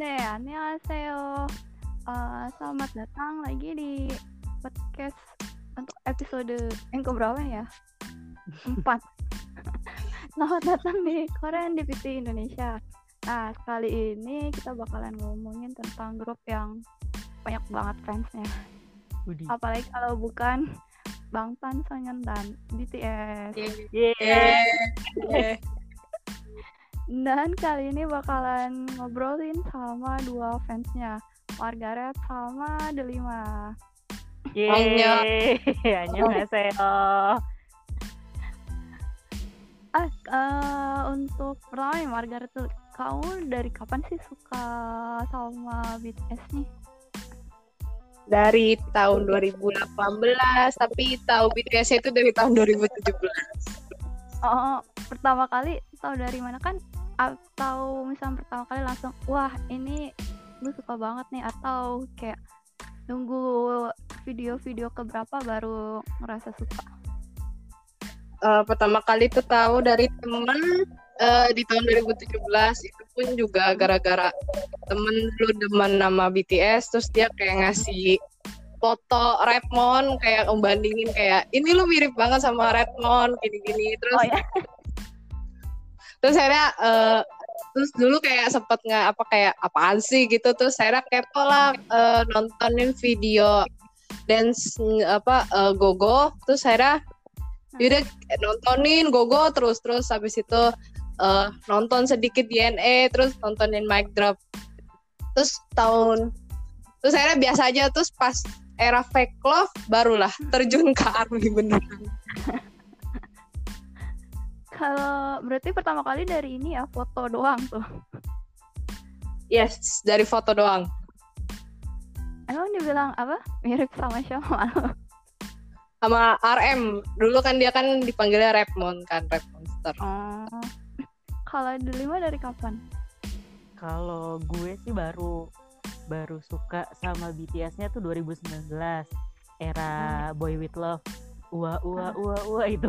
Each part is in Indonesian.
네, 안녕하세요. Uh, selamat datang lagi di podcast untuk episode yang keberapa ya? Empat. selamat datang di Korean DPT Indonesia. Nah, kali ini kita bakalan ngomongin tentang grup yang banyak banget fansnya. Budi. Apalagi kalau bukan Bangtan Sonyeondan BTS. Yeah. Eh, Dan kali ini bakalan ngobrolin sama dua fansnya, Margaret sama Delima. Yeay. Annyeonghaseyo. Ah, eh, untuk pertama nih Margaret tuh, kamu dari kapan sih suka sama BTS nih? dari tahun 2018 tapi tahu BTS itu dari tahun 2017 Oh, pertama kali tahu dari mana kan? Atau misalnya pertama kali langsung, wah ini gue suka banget nih, atau kayak nunggu video-video keberapa baru ngerasa suka. Eh, pertama kali tuh tahu dari temen eh, di tahun 2017 itu pun juga gara-gara temen dulu demen nama BTS terus dia kayak ngasih foto Redmond kayak membandingin kayak ini lu mirip banget sama Redmond gini-gini terus Oh ya? Terus akhirnya eh, terus dulu kayak sempet nggak apa kayak apaan sih gitu. Terus akhirnya kepo lah eh, nontonin video dance apa eh, gogo. Terus akhirnya yaudah nontonin gogo terus terus habis itu eh, nonton sedikit DNA terus nontonin mic drop. Terus tahun terus akhirnya biasa aja terus pas era fake love barulah terjun ke army beneran Kalau berarti pertama kali dari ini ya foto doang tuh. yes dari foto doang Emang dibilang apa? Mirip sama siapa? sama RM dulu kan dia kan dipanggilnya Redmond kan Red Monster Oh. Kalau Delima dari kapan? Kalau gue sih baru baru suka sama BTS-nya tuh 2019 era Boy With Love. Ua ua ua ua itu.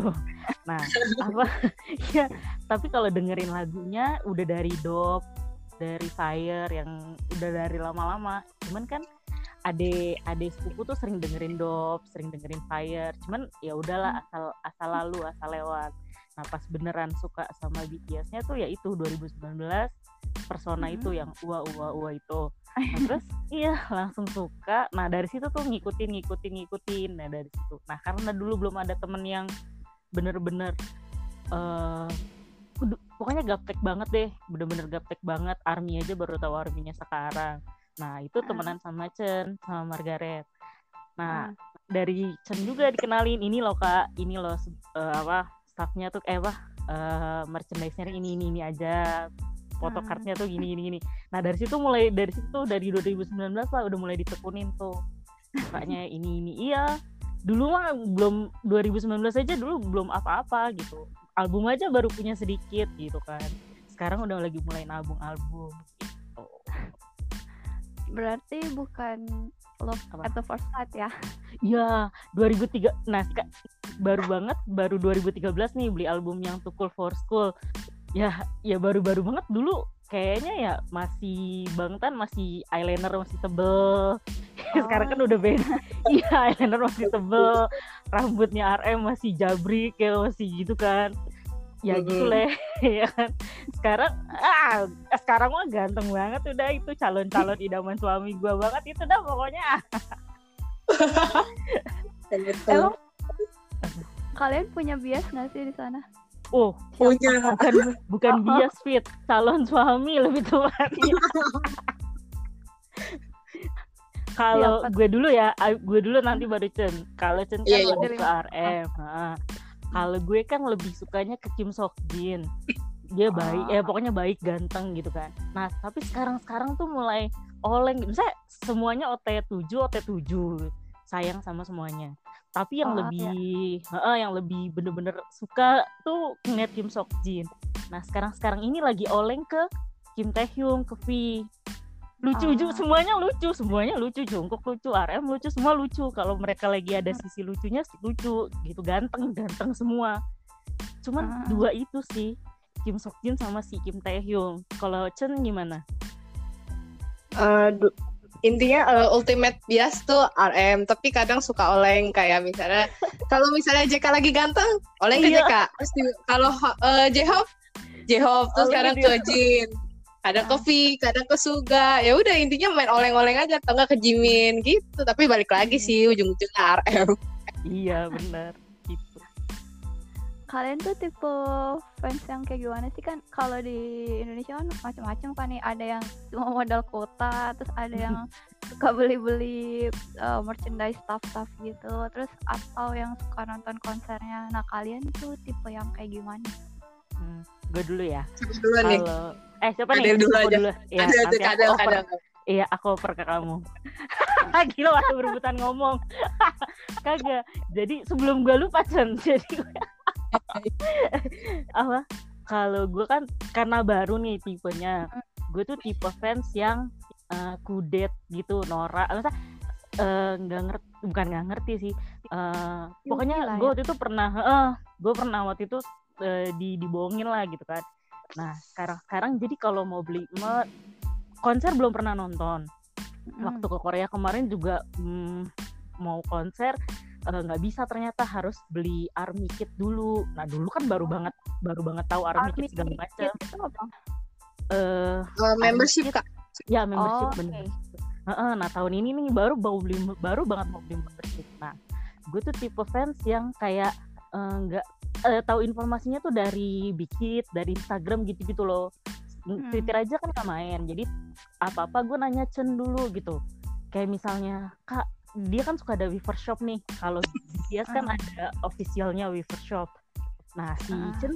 Nah, apa ya, tapi kalau dengerin lagunya udah dari Dope, dari Fire yang udah dari lama-lama. Cuman kan ade ade sepupu tuh sering dengerin Dope, sering dengerin Fire. Cuman ya udahlah asal asal lalu, asal lewat. Nah, pas beneran suka sama BTS-nya tuh ya itu 2019 persona Mhm. itu yang ua ua ua itu. Nah, terus iya langsung suka. Nah, dari situ tuh ngikutin ngikutin ngikutin. Nah, dari situ. Nah, karena dulu belum ada temen yang bener-bener eh kudu- pokoknya gaptek banget deh, bener-bener gaptek banget. Army aja baru tahu arminya sekarang. Nah, itu temenan sama Chen, sama Margaret. Nah, Ah. dari Chen juga dikenalin ini loh kak ini loh eh, apa staffnya tuh eh apa eh, merchandise-nya ini ini ini aja foto Hmm. cardnya tuh gini gini gini nah dari situ mulai dari situ dari 2019 lah udah mulai ditekunin tuh sukanya ini ini iya dulu mah belum 2019 aja dulu belum apa-apa gitu album aja baru punya sedikit gitu kan sekarang udah lagi mulai nabung album gitu Berarti bukan love Apa? at the first sight ya? Iya, 2003. Nah, baru banget baru 2013 nih beli album yang Cool for School. Ya, ya baru-baru banget dulu kayaknya ya masih Bangtan masih eyeliner masih tebel. Sekarang kan udah beda. Iya, eyeliner masih tebel. Rambutnya RM masih jabrik ya masih gitu kan. Ya Mhm. gitu leh ya kan. Sekarang ah sekarang mah ganteng banget udah itu calon-calon idaman suami gua banget itu dah pokoknya. Emang kalian punya bias nggak sih di sana? Oh, punya bukan bukan bias fit, calon suami lebih tepatnya. Kalau gue dulu ya, gue dulu nanti baru Chen. Kalau Chen kan Iya, iya. lebih ke RM. Kalau gue kan lebih sukanya ke Kim Sok Jin. Dia baik, Ah. ya pokoknya baik, ganteng gitu kan. Nah, tapi sekarang-sekarang tuh mulai oleng. Misalnya semuanya OT7, OT7. Sayang sama semuanya. Tapi yang Oh, lebih, heeh, yang lebih bener-bener suka tuh ngeliat Kim Sok Jin. Nah, sekarang-sekarang ini lagi oleng ke Kim Taehyung, ke V. Lucu Ah. juga, semuanya lucu, semuanya lucu. Jungkook lucu, RM lucu, semua lucu. Kalau mereka lagi ada sisi lucunya lucu, gitu ganteng, ganteng semua. Cuman Ah. dua itu sih, Kim Sok Jin sama si Kim Taehyung. Kalau Chen gimana? Du- intinya eh, ultimate bias tuh RM tapi kadang suka oleng kayak misalnya kalau misalnya JK lagi ganteng oleng ke Iya. JK terus kalau uh, J-Hope? J-Hope terus kadang ke ke Jin kadang ke V kadang ke Suga. Ya udah intinya main oleng-oleng aja atau enggak ke Jimin gitu. Tapi balik lagi sih ujung-ujungnya RM iya benar Kalian tuh tipe fans yang kayak gimana sih kan? Kalau di Indonesia kan macam-macam kan nih. Ada yang cuma modal kuota, terus ada yang suka beli-beli uh, merchandise stuff-stuff gitu. Terus atau yang suka nonton konsernya. Nah kalian tuh tipe yang kayak gimana? hmm, gue dulu ya dulu nih kalau eh siapa Ada nih dulu Aku aja. dulu ya ada ada aku Iya, aku oper ke kamu. Gila waktu berebutan ngomong. Kagak. Jadi sebelum gue lupa, Cen. Jadi gue- apa? Kalau gue kan karena baru nih tipenya. Gue tuh tipe fans yang eh, kudet gitu, Nora. Maksudnya eh, nggak ngerti, bukan nggak ngerti sih. Eh, pokoknya gue ya. waktu itu pernah, eh, gue pernah waktu itu eh, di dibohongin lah gitu kan. Nah, sekarang sekarang jadi kalau mau beli me- konser belum pernah nonton waktu ke Korea kemarin juga mm, mau konser eh, nggak bisa ternyata harus beli army kit dulu. Nah dulu kan baru banget baru banget tahu army, Army kit segala Kit macam itu apa? eh Eh, membership kak? Ya membership Oh, bener. oke. Heeh, nah tahun ini nih baru mau beli baru banget mau beli membership. Nah gue tuh tipe fans yang kayak eh, nggak eh, tahu informasinya tuh dari Bikit dari Instagram gitu-gitu loh. Hmm. Twitter aja kan nggak main. Jadi apa-apa gue nanya Chen dulu gitu. Kayak misalnya kak dia kan suka ada Weaver Shop nih. Kalau dia kan Hmm. ada officialnya Weaver Shop. Nah si Ah. Chen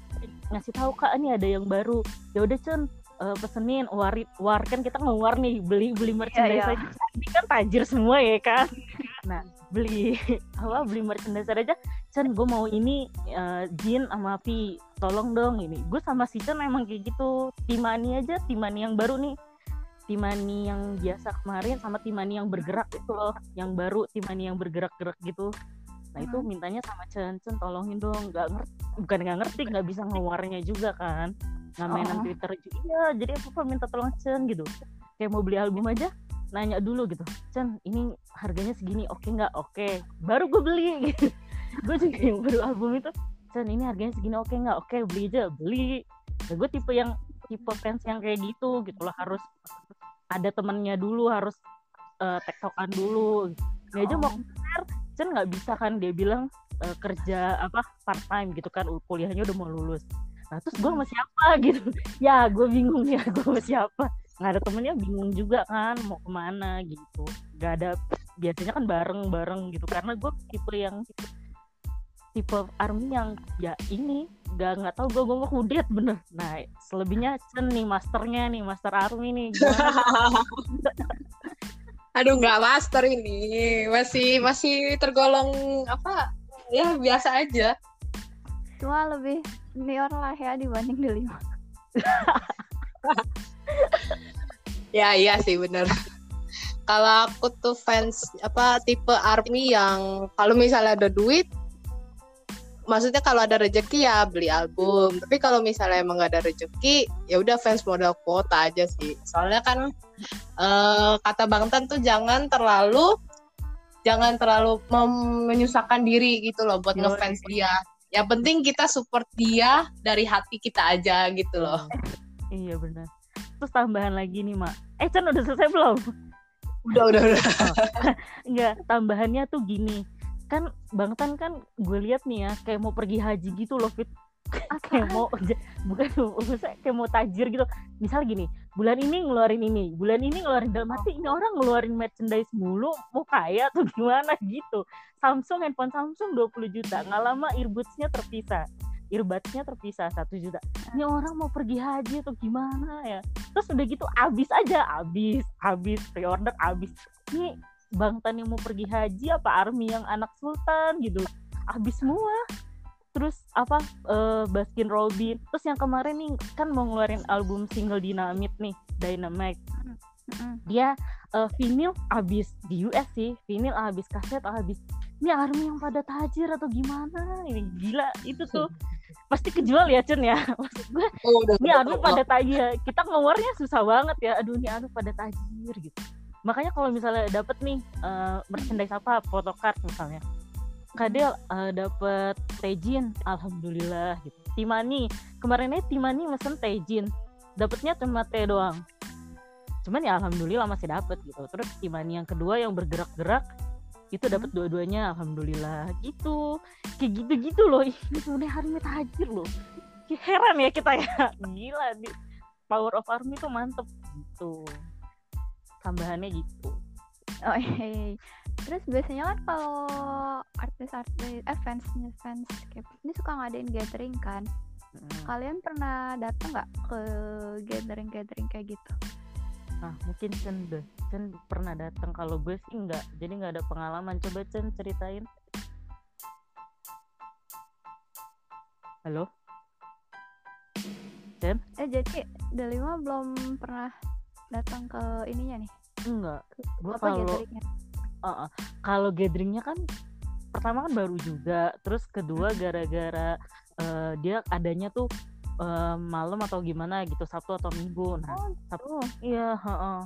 ngasih tahu kak ini ada yang baru. Ya udah Chen eh, pesenin warit war kan kita ngeluar nih beli beli merchandise iya. aja. Ini kan tajir semua ya kan? Nah beli apa beli merchandise aja. Chen gue mau ini eh, Jin sama Vi tolong dong ini. Gue sama si Chen emang kayak gitu. Timani aja Timani yang baru nih Timani yang biasa kemarin sama Timani yang bergerak itu loh. Yang baru Timani yang bergerak-gerak gitu. Nah itu Hmm. mintanya sama Chen Chen tolongin dong. Nggak ngerti bukan nggak ngerti nggak bisa ngeluarnya juga kan. Nggak mainan Oh. Twitter juga iya jadi apa minta tolong Chen gitu. Kayak mau beli album aja nanya dulu gitu. Chen ini harganya segini oke nggak? Oke. Baru gue beli gitu. Gue juga yang baru album itu Chen ini harganya segini oke nggak? Oke beli aja. Beli. Nah, gue tipe yang tipe fans yang kayak gitu gitu loh. Harus ada temennya dulu harus eh, tektokan dulu. Dia aja mau Oh. konser Chen nggak bisa kan dia bilang eh, kerja apa part time gitu kan kuliahnya udah mau lulus. Nah terus gue sama siapa gitu. Ya gue bingung ya gue sama siapa. Nggak ada temennya bingung juga kan mau ke mana gitu. Nggak ada biasanya kan bareng bareng gitu. Karena gue tipe yang tipe army yang ya ini nggak nggak tahu gue gue kudet bener nah selebihnya Chen nih masternya nih master army nih Aduh nggak master ini masih masih tergolong apa ya biasa aja. Cuma lebih senior lah ya dibanding Delima. Ya iya sih bener. Kalau aku tuh fans apa tipe army yang kalau misalnya ada duit, maksudnya kalau ada rezeki ya beli album. Tapi kalau misalnya emang gak ada rezeki, ya udah fans modal kuota aja sih. Soalnya kan eh, kata Bang Tan tuh jangan terlalu jangan terlalu menyusahkan diri gitu loh buat ngefans dia. Yang penting kita support dia dari hati kita aja gitu loh. iya benar terus tambahan lagi nih mak eh Chen udah selesai belum Udah udah udah. Enggak, tambahannya tuh gini. Kan Bang Tan kan gue lihat nih ya kayak mau pergi haji gitu loh Fit. kayak mau bukan maksudnya kayak mau tajir gitu. Misal gini, bulan ini ngeluarin ini, bulan ini ngeluarin dalam hati ini orang ngeluarin merchandise mulu, mau kaya tuh gimana gitu. Samsung handphone Samsung 20 juta, nggak lama earbudsnya terpisah. Earbudsnya terpisah satu juta. Ini orang mau pergi haji atau gimana ya? Terus udah gitu abis aja, abis, abis pre-order abis ini Bang Tan yang mau pergi haji apa Army yang anak sultan gitu. Habis semua. Terus apa eh, Baskin Robin. Terus yang kemarin nih kan mau ngeluarin album single Dynamite nih Dynamite dia eh, vinyl habis di US sih. Vinyl habis kaset habis. Ini Army yang pada tajir atau gimana? Ini gila itu tuh. Pasti kejual ya Cun ya. Maksud gue Oh, ini anu pada tajir. Kita ngeluarnya susah banget ya. Aduh ini anu pada tajir gitu makanya kalau misalnya dapet nih eh, merchandise apa? Photocard misalnya. Kadel eh, dapet tejin. Alhamdulillah gitu. Timani. Kemarinnya Timani mesen tejin. Dapetnya cuma teh doang. Cuman ya alhamdulillah masih dapet gitu. Terus Timani yang kedua yang bergerak-gerak itu dapat dua-duanya. Alhamdulillah gitu. Kayak gitu-gitu loh. Ini sebenarnya Army tajir loh. Kayak heran ya kita ya. Gila di power of army tuh mantep gitu tambahannya gitu Oh iya. Terus biasanya kan kalau artis-artis eh fansnya fans K-pop ini suka ngadain gathering kan. Mm. Kalian pernah datang nggak ke gathering-gathering kayak gitu? nah mungkin Chen deh Chen pernah datang kalau gue sih enggak jadi nggak ada pengalaman coba Chen ceritain halo Chen Eh jadi Delima belum pernah datang ke ininya nih. Enggak gue Apa kalau gatheringnya? Uh-uh. kalau gatheringnya kan pertama kan baru juga terus kedua gara-gara eh, dia adanya tuh eh, malam atau gimana gitu Sabtu atau Minggu nah Oh, Sabtu tuh. iya heeh.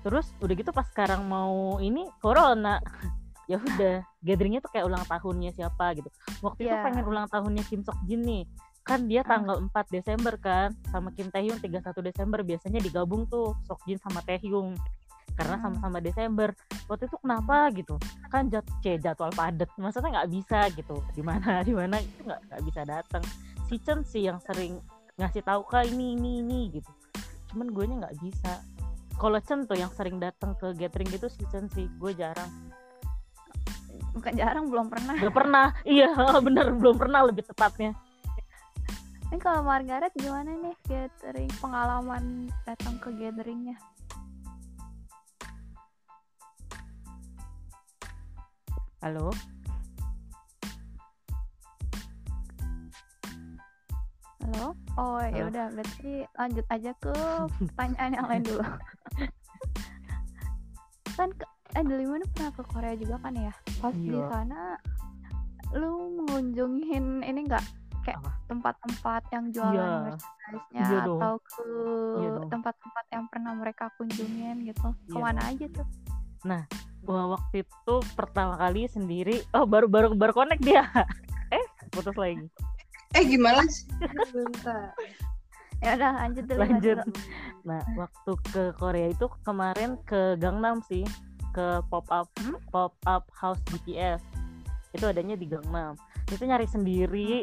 terus udah gitu pas sekarang mau ini corona ya udah gatheringnya tuh kayak ulang tahunnya siapa gitu waktu itu Iya. pengen ulang tahunnya Kim Sok Jin nih kan dia Ah. tanggal 4 Desember kan sama Kim Taehyung 31 Desember biasanya digabung tuh Sok Jin sama Taehyung karena Hmm. sama-sama Desember. Waktu itu kenapa gitu? Kan jad kayak jadwal padat maksudnya nggak bisa gitu. Di mana di mana itu nggak nggak bisa datang si Chen sih yang sering ngasih tahu kak ini ini ini gitu. Cuman gue nya nggak bisa. Kalau Chen tuh yang sering datang ke gathering gitu si Chen sih. Gue jarang. Bukan jarang belum pernah. Gak pernah. Iya bener belum pernah lebih tepatnya. Ini kalau Margaret gimana nih gathering? Pengalaman datang ke gatheringnya? Halo Halo? Oh ya udah berarti lanjut aja ke pertanyaan yang lain dulu. kan ke, eh Delima ini pernah ke Korea juga kan ya? Pas di Iya. sana lu mengunjungin ini enggak kayak tempat-tempat yang jualan Iya. merchandise-nya Iya atau ke Iya tempat-tempat yang pernah mereka kunjungin gitu. Iya Ke mana aja tuh? Wah, waktu itu pertama kali sendiri. Oh baru baru baru connect dia. Eh putus lagi. Eh gimana sih? Ya udah lanjut dulu. lanjut nah waktu ke Korea itu kemarin ke Gangnam sih. Ke pop up Hmm? pop up house BTS itu adanya di Gangnam. Itu nyari sendiri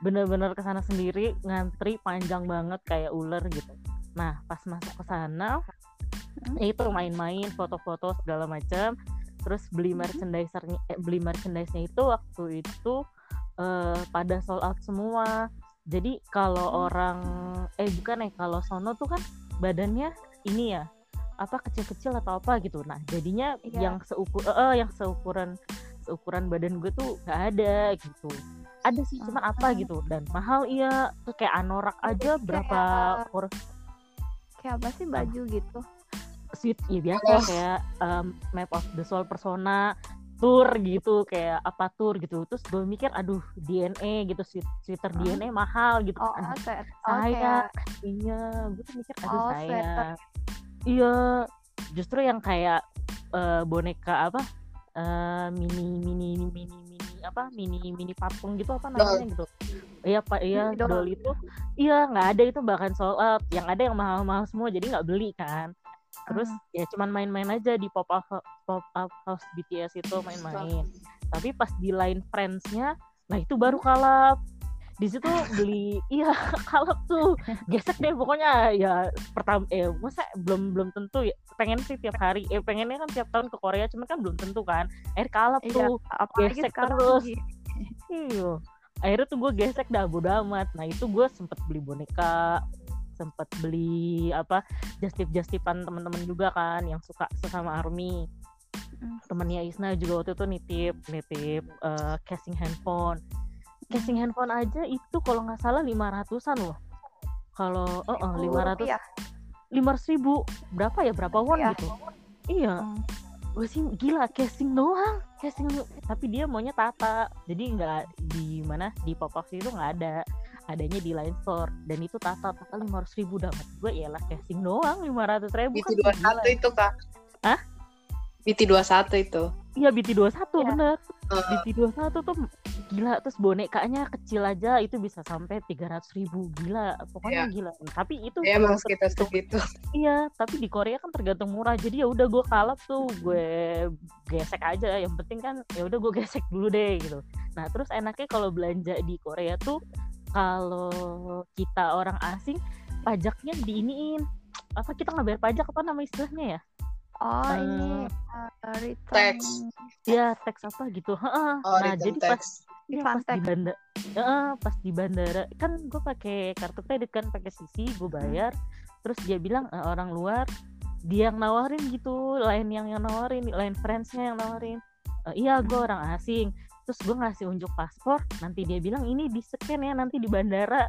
bener-bener ke sana sendiri ngantri panjang banget kayak ular gitu. Nah pas masuk ke sana Hmm? ya itu main-main foto-foto segala macam terus beli merchandisernya eh, beli merchandise-nya itu waktu itu eh, pada sold out semua jadi kalau orang eh bukan eh kalau sono tuh kan badannya ini ya apa kecil-kecil atau apa gitu nah jadinya Iya. yang seukur eh, eh, yang seukuran seukuran badan gue tuh nggak ada gitu ada sih cuman apa Ah. gitu dan mahal iya tuh kayak anorak aja Kayak- berapa por Kayak apa sih baju gitu? Suite ya biasa Oh. kayak um, map of the soul persona tour gitu kayak apa tour gitu terus gue mikir aduh DNA gitu sweet- sweater Hah? DNA mahal gitu Oh, Aduh, kayak oh, saya kayak iya gue tuh mikir aduh Oh, saya sweater. iya justru yang kayak eh, boneka apa eh, mini mini mini mini apa mini mini patung gitu apa namanya gitu iya pak iya doll. doll itu iya nggak ada itu bahkan sold out yang ada yang mahal-mahal semua jadi nggak beli kan terus Hmm. ya cuman main-main aja di pop up pop up house BTS itu main-main. Tapi pas di line friendsnya nah itu baru kalap. Di situ beli iya kalap tuh. Gesek deh pokoknya. Ya pertama eh masa belum belum tentu ya. Pengen sih tiap hari. Eh pengennya kan tiap tahun ke Korea cuman kan belum tentu kan. Air kalap Iya, tuh. gesek terus. iya. Akhirnya tuh gue gesek dah bodo amat. Nah itu gue sempet beli boneka sempet beli apa justip justipan teman-teman juga kan yang suka sesama army. Mm. temennya Isna juga waktu itu nitip nitip eh, casing handphone. Casing handphone aja itu kalau nggak salah lima ratusan loh. Kalau oh, oh Ribu lima ratus rupiah. lima ratus ribu. Berapa ya? Berapa won Rupiah. gitu? Iya. Hmm. gue sih gila casing doang. Casing tapi dia maunya tata. Jadi nggak di mana di pop itu nggak ada adanya di Line Store dan itu tata tata lima ratus ribu dapat gue ya lah casing doang lima ratus ribu BT kan 21 itu kak Hah? BT 21 itu iya BT 21 Iya. bener Uh, BT 21 tuh gila terus bonekanya kecil aja itu bisa sampai tiga ratus ribu gila pokoknya gila tapi itu ya emang sekitar segitu Iya, tapi di Korea kan tergantung murah. Jadi ya udah gue kalap tuh, gue gesek aja. Yang penting kan ya udah gue gesek dulu deh gitu. Nah, terus enaknya kalau belanja di Korea tuh kalau kita orang asing pajaknya diiniin. Apa kita nggak bayar pajak apa nama istilahnya ya? Oh Eh, ini uh, return tax. Ya, teks apa gitu. Heeh. oh nah, return jadi pas tax di Iya, pas di bandara, pas di bandara kan gue pakai kartu kredit kan pakai sisi gue bayar, terus dia bilang "Eh, orang luar dia yang nawarin gitu, lain yang yang nawarin, lain friendsnya yang nawarin, "Eh, iya gue orang asing, terus gue ngasih unjuk paspor, nanti dia bilang ini di scan ya nanti di bandara,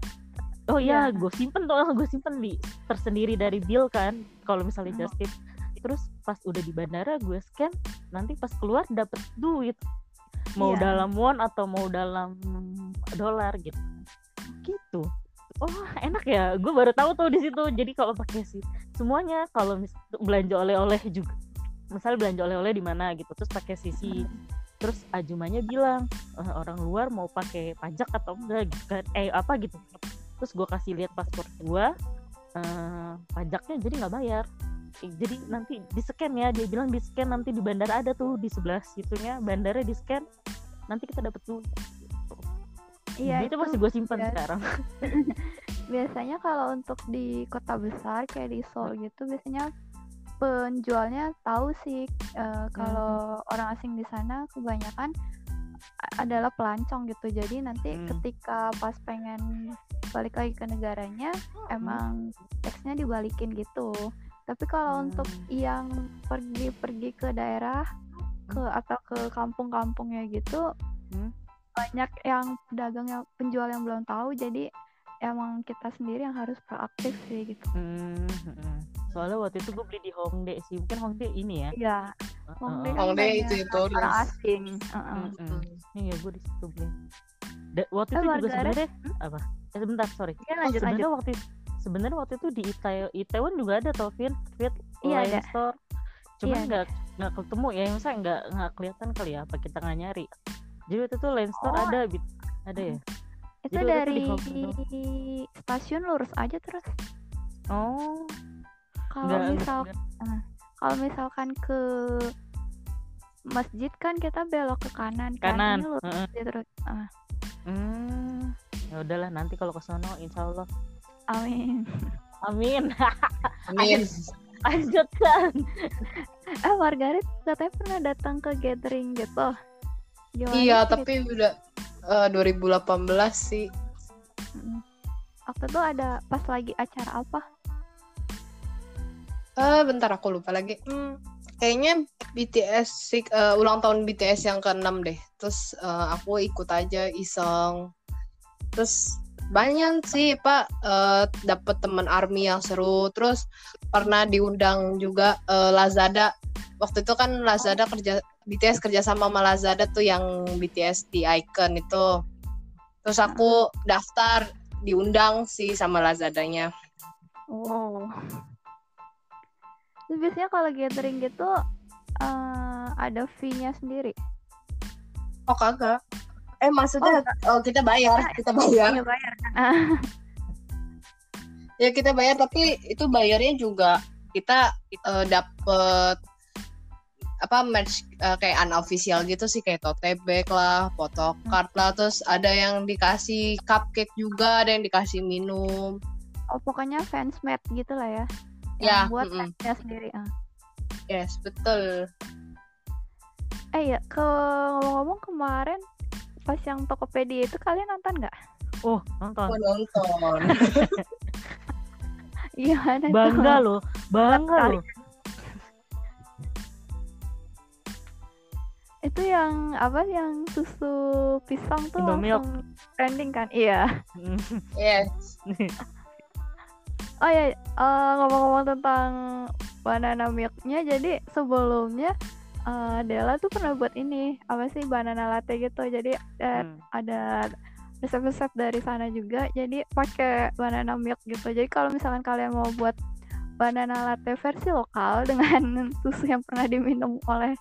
oh iya Iya. gue simpen tuh, gue simpen di tersendiri dari bill kan, kalau misalnya Hmm. just tip, terus pas udah di bandara gue scan, nanti pas keluar dapet duit. Mau Iya. dalam won atau mau dalam dolar gitu. Gitu. Oh enak ya gue baru tahu tuh di situ. Jadi kalau pakai sih semuanya kalau mis- belanja oleh-oleh juga misal belanja oleh-oleh di mana gitu terus pakai sisi terus ajumannya bilang "Eh, orang luar mau pakai pajak atau enggak? Gitu kan. Eh apa gitu. Terus gue kasih lihat paspor gue eh, pajaknya jadi nggak bayar. Eh, jadi nanti di scan ya dia bilang di scan nanti di bandara ada tuh di sebelah situnya bandara di scan nanti kita dapat duit Iya itu itu masih gue simpan biasa. sekarang. Biasanya kalau untuk di kota besar kayak di Seoul gitu biasanya penjualnya tahu sih eh, kalau orang asing di sana kebanyakan adalah pelancong gitu jadi nanti Hmm. ketika pas pengen balik lagi ke negaranya emang teksnya dibalikin gitu tapi kalau untuk Hmm. yang pergi-pergi ke daerah ke atau ke kampung-kampungnya gitu Hmm. banyak yang pedagang yang penjual yang belum tahu jadi emang kita sendiri yang harus proaktif sih gitu Hmm, hmm. Soalnya waktu itu gue beli di Hongdae sih mungkin Hongdae ini ya iya. Hongdae kan Hongdae itu itu orang asing Heeh. Mm-mm. Iya gue di situ beli. Da- waktu Eh, itu juga sebenarnya apa? Eh, sebentar sorry. Iya, lanjut sebenarnya waktu sebenarnya waktu itu di Itaewon, Itaewon juga ada tau Vin, Fit, Iya, ada. Store. Cuman Iya, nggak nggak ketemu ya, misalnya nggak nggak kelihatan kali ya apa kita nggak nyari. Jadi waktu itu Line Store Oh. ada, Bit. ada ya. itu Jadi dari stasiun lurus aja terus Oh, kalau misal nggak- kalau misalkan ke masjid kan kita belok ke kanan kan kanan. Heeh. aja terus Ah, Hmm, ya udahlah nanti kalau ke sono insya Allah. amin Amin. amin Lanjutkan. eh Margaret katanya pernah datang ke gathering gitu Gimana iya cerita- tapi udah eh, 2018 sih waktu itu ada pas lagi acara apa eh bentar aku lupa lagi. Hmm, kayaknya BTS sih eh, ulang tahun BTS yang ke-6 deh. Terus eh, aku ikut aja iseng. Terus banyak sih pak. Eh, dapet teman army yang seru. Terus pernah diundang juga eh, Lazada. Waktu itu kan Lazada kerja BTS kerja sama sama Lazada tuh yang BTS di Icon itu. Terus aku daftar diundang sih sama Lazadanya. Wow Terus biasanya kalau gathering gitu eh, ada fee-nya sendiri? Oh kagak. Eh maksudnya oh, kita bayar kita bayar. Iya bayar. Kan Ah, ya kita bayar tapi itu bayarnya juga kita eh, dapet apa merch eh, kayak unofficial gitu sih kayak tote bag lah, photocard lah, terus ada yang dikasih cupcake juga, ada yang dikasih minum. oh pokoknya fans made gitu lah ya Ya, yang buat mm-mm. fansnya sendiri ah. Yes, betul. eh ya ke ngomong-ngomong kemarin pas yang Tokopedia itu kalian nonton nggak Oh, nonton. Aku nonton. iya ada tuh. Bangga loh, bangga loh. itu yang apa yang susu pisang tuh Indomilk. langsung trending kan iya yes. oh ya eh, ngomong-ngomong tentang banana milknya jadi sebelumnya eh, Della tuh pernah buat ini apa sih banana latte gitu jadi eh, Hmm. ada resep-resep dari sana juga jadi pakai banana milk gitu jadi kalau misalkan kalian mau buat banana latte versi lokal dengan susu yang pernah diminum oleh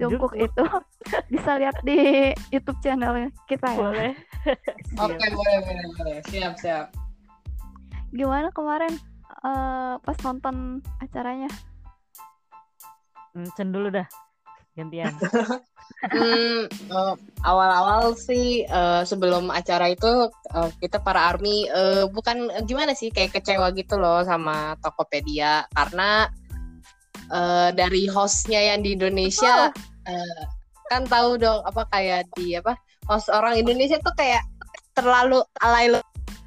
Jungkook itu bisa lihat di YouTube channel kita ya boleh Oke, boleh, boleh, boleh. Siap, siap. Gimana kemarin eh, pas nonton acaranya? Hmm, Cen dulu dah gantian. Hmm, eh, awal-awal sih eh, sebelum acara itu eh, kita para army eh, bukan eh, gimana sih kayak kecewa gitu loh sama Tokopedia. Karena eh, dari hostnya yang di Indonesia eh, kan tahu dong apa kayak di apa host orang Indonesia tuh kayak terlalu alay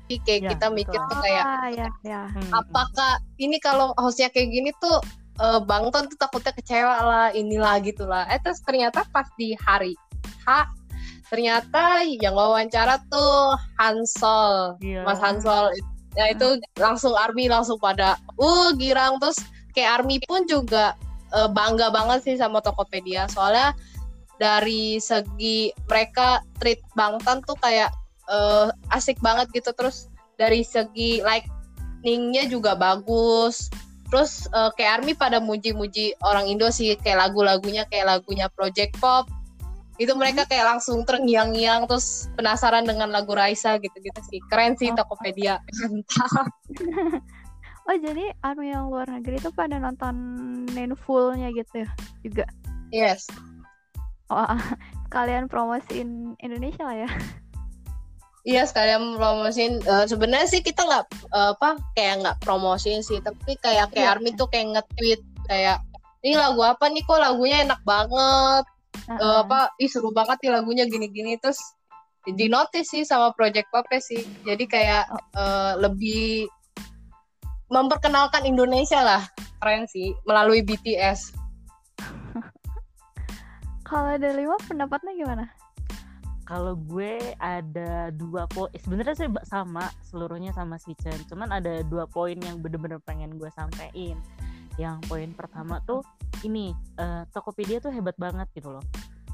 lebih kayak Ya, kita mikir betul. tuh kayak ah ya ya Hmm, apakah ini kalau hostnya kayak gini tuh eh, Bang Ton tuh takutnya kecewa lah inilah gitulah eh terus ternyata pas di hari H ternyata yang wawancara tuh Hansol iya. Mas Hansol ya itu langsung Army langsung pada uh girang. Terus kayak Army pun juga eh, bangga banget sih sama Tokopedia. Soalnya dari segi mereka treat Bang Tan tuh kayak eh, asik banget gitu. Terus dari segi lightningnya juga bagus. Terus eh, kayak Army pada muji-muji orang Indo sih kayak lagu-lagunya kayak lagunya Project Pop. Itu mereka kayak langsung terngiang-ngiang terus penasaran dengan lagu Raisa gitu-gitu sih. Keren sih Oh. Tokopedia. Mantap. Oh jadi army yang luar negeri itu pada nontonin fullnya gitu ya juga? Yes. Oh kalian promosiin Indonesia lah ya Iya sekalian promosiin Eh, sebenarnya sih kita nggak eh, apa kayak nggak promosiin sih tapi kayak kayak Iya. Army tuh kayak nge-tweet kayak ini lagu apa nih kok lagunya enak banget. Eh, Heeh. apa ih seru banget nih lagunya gini-gini terus di notice sih sama Project Pop sih. Jadi kayak eh, lebih memperkenalkan Indonesia lah keren sih melalui BTS kalau dari lima pendapatnya gimana kalau gue ada dua poin sebenarnya sih sama seluruhnya sama si Chen cuman ada dua poin yang bener-bener pengen gue sampein yang poin pertama tuh ini eh, Tokopedia tuh hebat banget gitu loh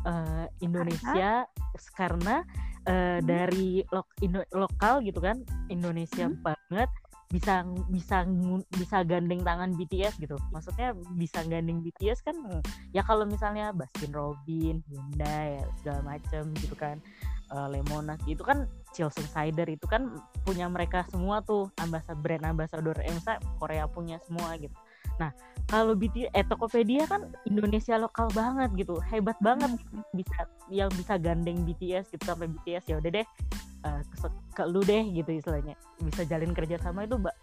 Eh, Indonesia karena eh, Hmm. dari Indo- lokal gitu kan Indonesia Hmm. banget bisa bisa bisa gandeng tangan BTS gitu. Maksudnya bisa gandeng BTS kan ya kalau misalnya Baskin Robin Hyundai segala macem gitu kan eh, Lemonas itu kan Chilsung Cider itu kan punya mereka semua tuh ambasad brand ambassador eh, misalnya Korea punya semua gitu nah kalau BTS eh Tokopedia kan Indonesia lokal banget gitu hebat banget bisa yang bisa gandeng BTS gitu sampai BTS ya udah deh eh, ke, ke lu deh gitu istilahnya bisa jalin kerja sama itu ba-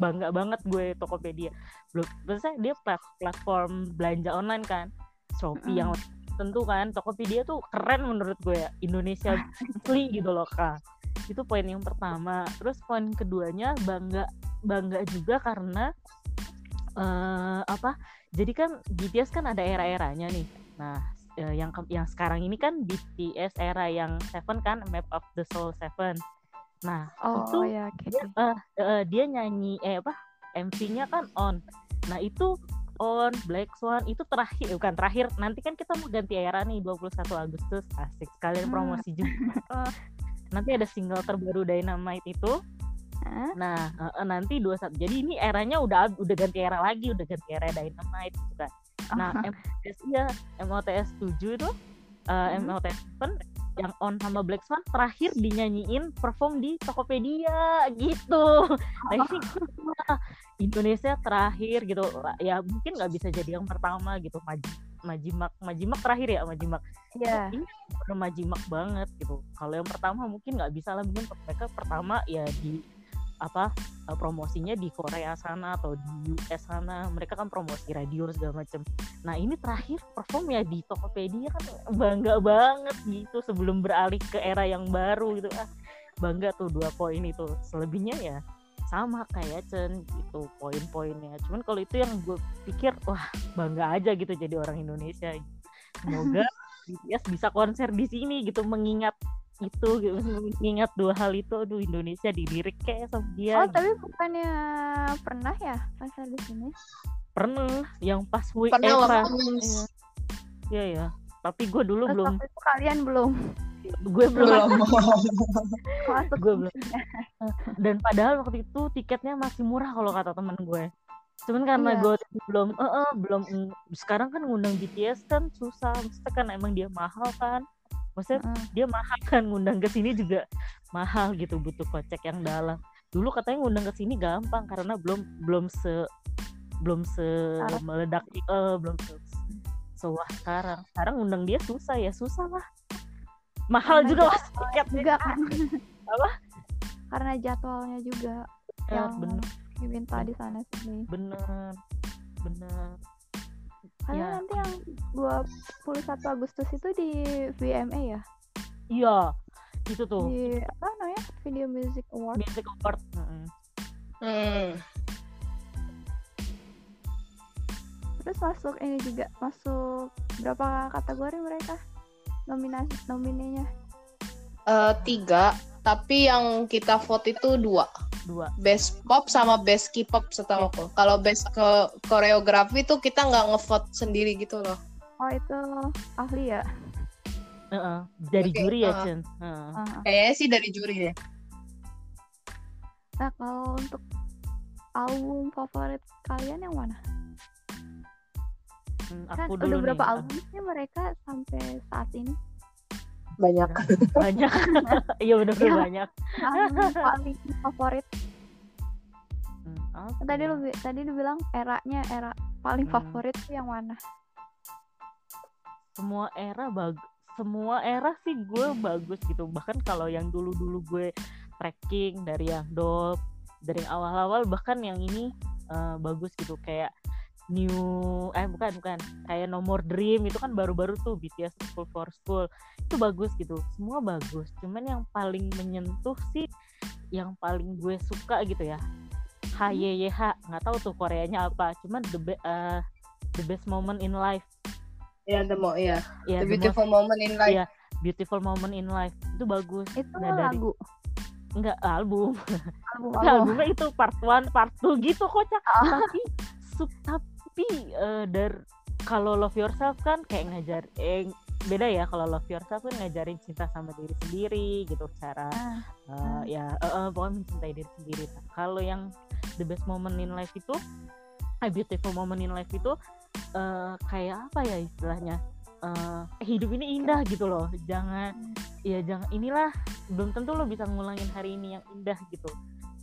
bangga banget gue Tokopedia. Belum terus saya dia plat- platform belanja online kan Shopee yang tentu kan Tokopedia tuh keren menurut gue ya Indonesia asli gitu loh kak itu poin yang pertama. Terus poin keduanya bangga bangga juga karena eh apa jadi kan BTS kan ada era-eranya nih. Nah eh, yang yang sekarang ini kan BTS era yang Seven kan Map of the Soul Seven. Nah oh itu ya oke dia, eh, eh, dia nyanyi eh apa MC-nya kan on. Nah itu on Black Swan itu terakhir eh, bukan terakhir nanti kan kita mau ganti era nih 21 Agustus. Asik sekalian Hmm. promosi juga. Eh, nanti ada single terbaru Dynamite itu Nah nanti 21 jadi ini eranya udah udah ganti era lagi udah ganti era Dynamite gitu kan nah MOTS iya MOTS 7 itu eh, Hmm. MOTS 7 yang on sama Black Swan terakhir dinyanyiin perform di Tokopedia gitu. Nah ini Indonesia terakhir gitu. Ya mungkin nggak bisa jadi yang pertama gitu. Maji, Majimak, Majimak terakhir ya Majimak. Iya. Ini bener Majimak banget gitu. Kalau yang pertama mungkin nggak bisa lah mungkin mereka pertama ya di apa eh, promosinya di Korea sana atau di US sana. Mereka kan promosi radio segala macem. Nah ini terakhir perform ya di Tokopedia kan bangga banget gitu sebelum beralih ke era yang baru gitu. Ah bangga tuh dua poin itu. Selebihnya ya sama kayak Chen gitu poin-poinnya. Cuman kalau itu yang gue pikir wah bangga aja gitu jadi orang Indonesia. Semoga BTS bisa konser di sini gitu mengingat itu gitu. Mengingat dua hal itu aduh Indonesia dilirik kayak sama dia. Oh, gitu. tapi bukannya pernah ya konser di sini? pernah yang pas week pernah eh, waktu pas- iya. Iya ya tapi gue dulu Terus belum. itu kalian belum? Gue belum. Gue belum. dan padahal waktu itu tiketnya masih murah kalau kata temen gue. Cuman karena Iya. gue belum eh, eh, belum sekarang kan ngundang BTS kan susah. Maksudnya kan emang dia mahal kan maksudnya Heeh. dia mahal kan ngundang ke sini juga mahal gitu butuh kocek yang dalam. Dulu katanya ngundang ke sini gampang karena belum belum se belum se Syarat. meledak eh, belum se sewah sekarang. Sekarang ngundang dia susah ya susah lah. Mahal Karena juga jadwalnya tiketnya juga. kan Apa? karena jadwalnya juga Eh, yang bener. Diminta di sana sini. Bener bener karena Ya. nanti yang 21 Agustus itu di VMA ya iya itu tuh di apa namanya Video Music Award music award Mm-mm. Hmm. terus masuk ini juga masuk berapa kategori mereka nominasi nominenya Eh, tiga, tapi yang kita vote itu dua. Dua Best pop sama best K-pop setahu aku. Kalau best ke koreografi tuh kita nggak ngevote sendiri gitu loh. oh itu ahli ya Heeh. dari Oke, juri ya uh. Chen Heeh. Ah. Kayaknya sih dari juri ya. nah kalau untuk album favorit kalian yang mana Hmm, kan aku udah dulu berapa nih. album sih mereka sampai saat ini Banyak. banyak. Iya bener Ya. banyak. Paling favorit. Hmm, apa tadi lu tadi lu bilang eranya era paling Hmm. favorit tuh yang mana? Semua era bagus semua era sih gue bagus gitu. Bahkan kalau yang dulu dulu gue tracking dari yang dop dari yang awal-awal bahkan yang ini eh, bagus gitu. Kayak new eh bukan bukan. Kayak nomor dream itu kan baru-baru tuh BTS School for School. Itu bagus gitu. Semua bagus. Cuman yang paling menyentuh sih yang paling gue suka gitu ya. HYYH nggak tahu tuh Koreanya apa. Cuman the, be- eh, the best moment in life. Ya, the mo ya. ya The the most beautiful moment in life. Iya. beautiful moment in life. Itu bagus. Itu Nah, dari- lagu? Enggak album. Album album. albumnya itu part 1 part 2 gitu kocak. Ah. tapi sub tapi eh, dari kalau love yourself kan kayak ngajar eh beda ya kalau love yourself kan ngajarin cinta sama diri sendiri gitu cara Ah, eh, ya eh, eh, pokoknya mencintai diri sendiri. Nah, kalau yang the best moment in life itu a beautiful moment in life itu eh, kayak apa ya istilahnya eh, hidup ini indah gitu loh. Jangan ya jangan inilah belum tentu lo bisa ngulangin hari ini yang indah gitu.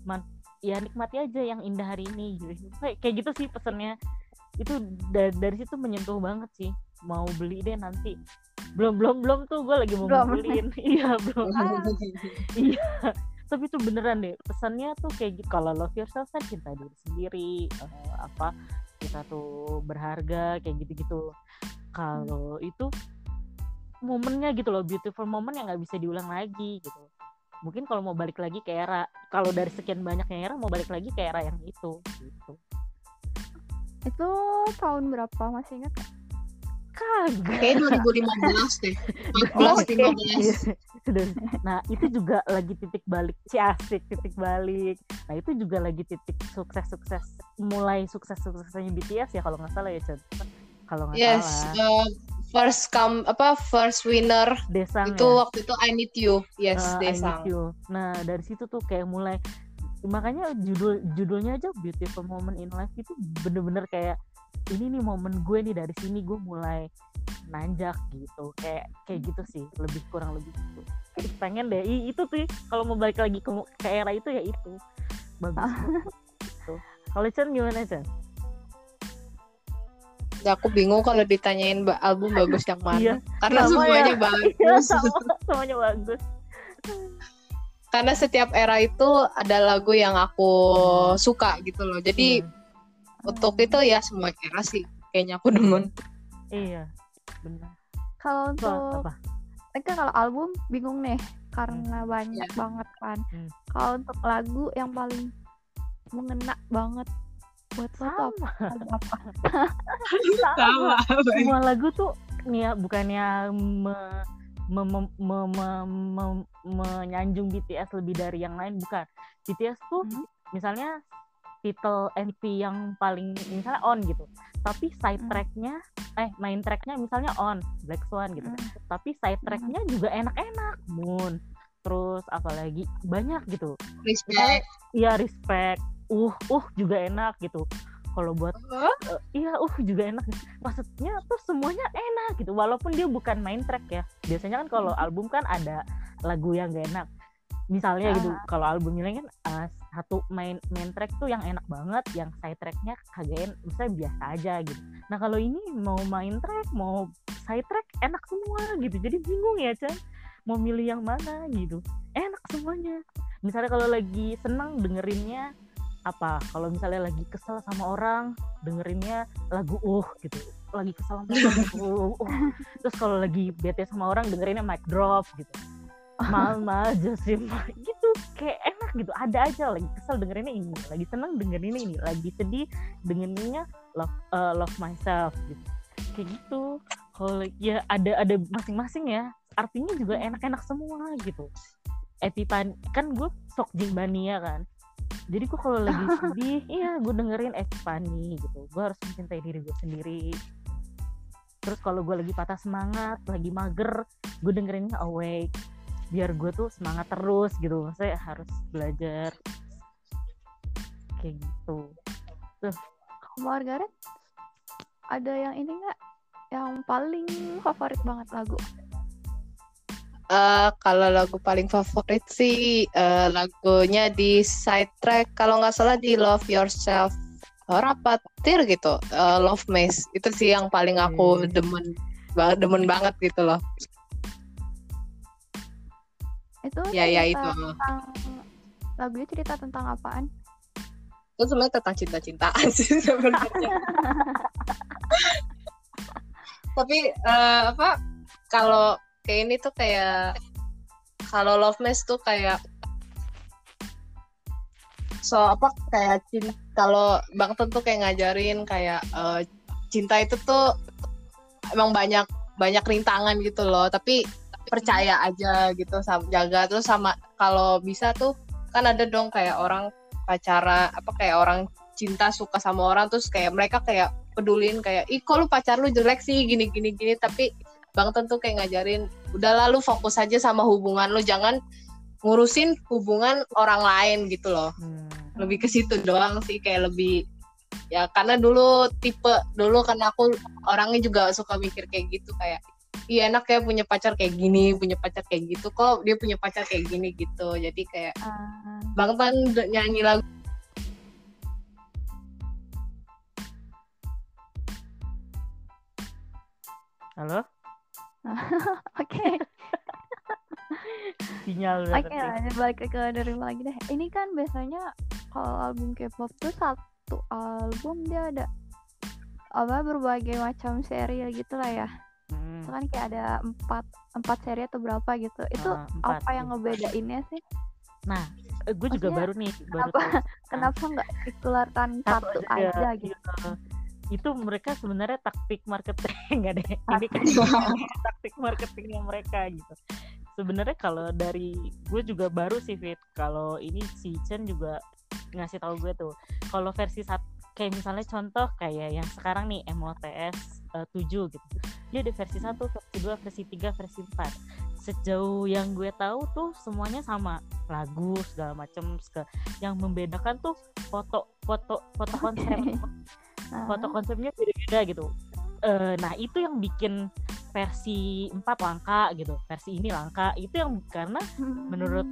Man ya nikmati aja yang indah hari ini gitu. Kayak kayak gitu sih pesannya itu dari, dari situ menyentuh banget sih. Mau beli deh nanti. Belum belum belum tuh gue lagi mau Belum. ngumpulin iya belum. Iya. Tapi itu beneran deh pesannya tuh kayak gitu. Kalau love yourself kan cinta diri sendiri eh, apa kita tuh berharga kayak gitu-gitu. Kalau itu momennya gitu loh beautiful moment yang nggak bisa diulang lagi gitu. Mungkin kalau mau balik lagi ke era kalau dari sekian banyaknya era mau balik lagi ke era yang itu gitu itu tahun berapa masih ingat kagak Kayaknya 2015 deh. Oh, 14, 15. Iya. Sudah. nah itu juga lagi titik balik si asik titik balik nah itu juga lagi titik sukses sukses mulai sukses suksesnya BTS ya kalau nggak salah ya Chan. kalau nggak Yes, salah uh, first come apa first winner Desang itu ya? waktu itu I Need You. Yes, Uh, I Need Desang. You. Nah dari situ tuh kayak mulai makanya judul judulnya aja Beautiful Moment in Life itu bener-bener kayak ini nih momen gue nih dari sini gue mulai nanjak gitu kayak kayak gitu sih lebih kurang lebih gitu pengen deh i- itu tuh kalau mau balik lagi ke, ke era itu ya itu bagus gitu. kalau Chan gimana Chan? Ya, aku bingung kalau ditanyain album bagus yang mana. Iya, Karena sama semuanya ya. Iya bagus. sama semuanya bagus. Karena setiap era itu ada lagu yang aku suka gitu loh. Jadi Iya, untuk itu ya semua era sih kayaknya aku demen. iya benar. kalau untuk apa? kan kalau album bingung nih karena banyak banget kan Hmm. kalau untuk lagu yang paling mengena banget buat lo tuh Sama. apa? Apa Sama. semua lagu tuh nih ya bukannya me- me- me- me- me- me- menyanjung BTS lebih dari yang lain bukan BTS tuh Hmm. misalnya title MV yang paling misalnya on gitu tapi side Hmm. tracknya eh main tracknya misalnya on Black Swan gitu Hmm. tapi side tracknya juga enak-enak Moon terus apalagi banyak gitu Respect. iya respect uh uh juga enak gitu kalau buat eh, iya uh juga enak. Maksudnya tuh semuanya enak gitu walaupun dia bukan main track ya. Biasanya kan kalau album kan ada lagu yang gak enak. Misalnya gitu Ah. kalau album ini kan eh, satu main main track tuh yang enak banget yang side tracknya kagak en- misalnya biasa aja gitu. Nah kalau ini mau main track mau side track enak semua gitu. Jadi bingung ya Chan. Mau milih yang mana gitu. Enak semuanya. Misalnya kalau lagi senang dengerinnya apa? Kalau misalnya lagi kesel sama orang dengerinnya lagu uh gitu. Lagi kesel sama orang uh, uh. terus kalau lagi bete sama orang dengerinnya mic drop gitu. Mama Josim gitu kayak enak gitu. Ada aja lagi kesel dengerinnya ini lagi senang dengerinnya ini lagi sedih dengerinnya love eh, love myself gitu. Kayak gitu. Kalau ya ada ada masing-masing ya. Artinya juga enak-enak semua gitu. Epipan kan gue sok Jimbania kan jadi gue kalau lagi sedih iya gue dengerin Epipani gitu. Gue harus mencintai diri gue sendiri. Terus kalau gue lagi patah semangat lagi mager gue dengerinnya awake. Biar gue tuh semangat terus gitu. Saya harus belajar kayak gitu. Margaret ada yang ini nggak? Yang paling favorit banget lagu Eh, kalau lagu paling favorit sih eh, lagunya di side track kalau nggak salah di Love Yourself orang apa tir gitu. Eh, Love Maze. Itu sih yang paling aku Hmm. demen ba- demen banget gitu loh. Itu ya ya itu. tentang lagunya cerita tentang apaan? Itu sebenarnya tentang cinta-cintaan sih sebenarnya. Tapi eh, apa kalau kayak ini tuh kayak kalau Love Maze tuh kayak so apa kayak cinta kalau Bang tentu kayak ngajarin kayak eh, cinta itu tuh emang banyak banyak rintangan gitu loh. Tapi percaya aja gitu sama jaga. Terus sama kalau bisa tuh kan ada dong kayak orang pacara apa kayak orang cinta suka sama orang. Terus kayak mereka kayak pedulin kayak ih kok lu pacar lu jelek sih? Gini gini gini. Tapi bang tentu kayak ngajarin udah lalu fokus aja sama hubungan lu jangan ngurusin hubungan orang lain gitu loh. Hmm. lebih ke situ doang sih kayak lebih ya karena dulu tipe dulu kan aku orangnya juga suka mikir kayak gitu kayak iya enak ya punya pacar kayak gini punya pacar kayak gitu kok dia punya pacar kayak gini gitu. Jadi kayak Ah, bang Tan nyanyi lagu. Halo oke. Sinyal oke lanjut balik ke dari lagi deh. Ini kan biasanya kalau album K-pop tuh satu album dia ada apa berbagai macam serial gitu lah ya. Hmm. itu kan kayak ada empat empat seri atau berapa gitu. Itu Ah, empat, apa yang ngebedainnya sih? Eh, gue juga Maksudnya, baru nih baru kenapa- tahu. kenapa nggak dikeluarkan satu aja, aja gitu? Iya. Itu mereka sebenarnya taktik marketing enggak deh ini kan. Taktik. Marketingnya mereka gitu. Sebenarnya kalau dari gue juga baru sih Fit. Kalau ini si Chen juga ngasih tahu gue tuh kalau versi satu kayak misalnya contoh kayak yang sekarang nih MOTS eh, 7 gitu. Dia ada versi 1, versi 2, versi 3, versi 4 sejauh yang gue tahu tuh semuanya sama. Lagu segala macam segala. yang membedakan tuh foto foto foto konsep foto konsepnya beda-beda gitu. Eh, nah itu yang bikin versi 4 langka gitu versi ini langka. Itu yang karena hmm. menurut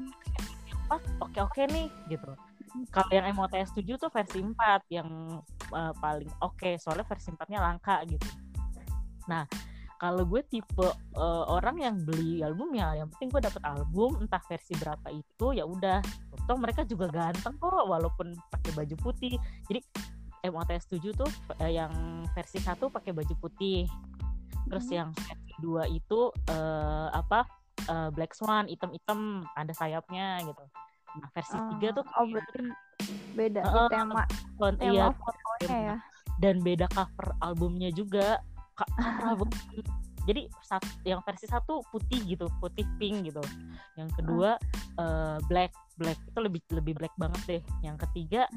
pas oke oke nih gitu. Kalau yang MOTS 7 tuh versi 4 yang eh, paling oke soalnya versi 4 nya langka gitu. Nah kalau gue tipe eh, orang yang beli album ya yang penting gue dapet album entah versi berapa itu ya udah. Toh mereka juga ganteng kok walaupun pakai baju putih. Jadi MOTS 7 tuh eh, yang versi 1 pakai baju putih terus Hmm. yang versi 2 itu eh, apa eh, Black Swan item-item ada sayapnya gitu. Nah versi Ah, 3 tuh oh berarti beda Heeh, tema kon- tema iya, fotonya ya dan beda cover albumnya juga. Ka- cover album. Jadi sat- yang versi satu putih gitu, putih pink gitu. Yang kedua eh, black, black itu lebih lebih black banget deh. Yang ketiga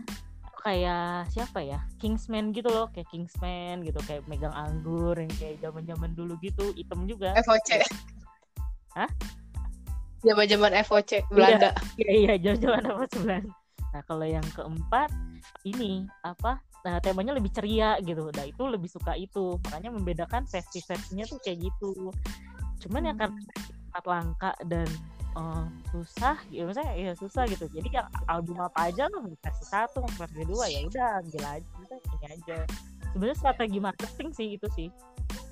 kayak siapa ya Kingsman gitu loh kayak Kingsman gitu kayak megang anggur yang kayak zaman zaman dulu gitu item juga FOC. Hah? Zaman-zaman FOC Belanda. iya iya jauh-jauh apa sebelah nah kalau yang keempat ini apa nah temanya lebih ceria gitu nah itu lebih suka itu makanya membedakan versi versinya tuh kayak gitu cuman ya Hmm. karena sangat langka dan eh, susah gitu misalnya ya susah gitu. Jadi yang album apa aja lah versi satu versi dua ya udah ambil aja ini aja. Sebenarnya strategi marketing sih itu sih.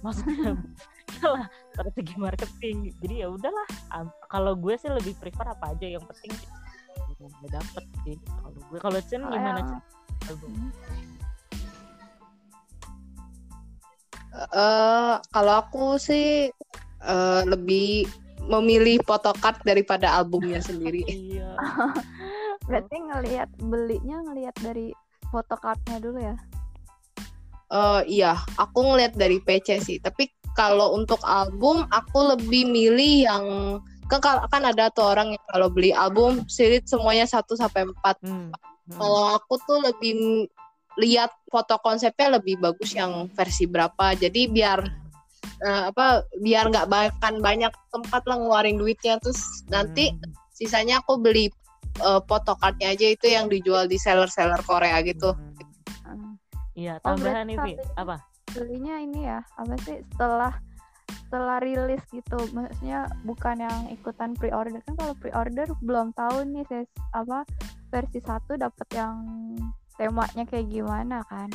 Maksudnya lah strategi marketing. Jadi ya udahlah kalau gue sih lebih prefer apa aja. Yang penting gue dapet sih. Kalau gue kalau Chen Kalau gimana Chen album. Eh, kalau aku sih eh, lebih memilih photocard daripada albumnya sendiri. iya Berarti ngelihat belinya ngelihat dari photocardnya dulu ya. Eh, iya, aku ngeliat dari PC sih. Tapi kalau untuk album, aku lebih milih yang kan, kan ada tuh orang yang kalau beli album silit semuanya 1 sampai 4. hmm. Hmm. Kalau aku tuh lebih lihat foto konsepnya lebih bagus yang versi berapa. Jadi biar eh, apa biar nggak bahkan banyak tempat lah ngeluarin duitnya terus nanti Hmm. sisanya aku beli eh, photocardnya aja itu yang dijual di seller-seller Korea gitu. Hmm. Hmm. iya Oh, tambahan berarti nih apa Belinya ini ya, apa sih setelah setelah rilis gitu. Maksudnya bukan yang ikutan pre-order kan kalau pre-order belum tahu nih ses apa versi satu dapat yang temanya kayak gimana kan.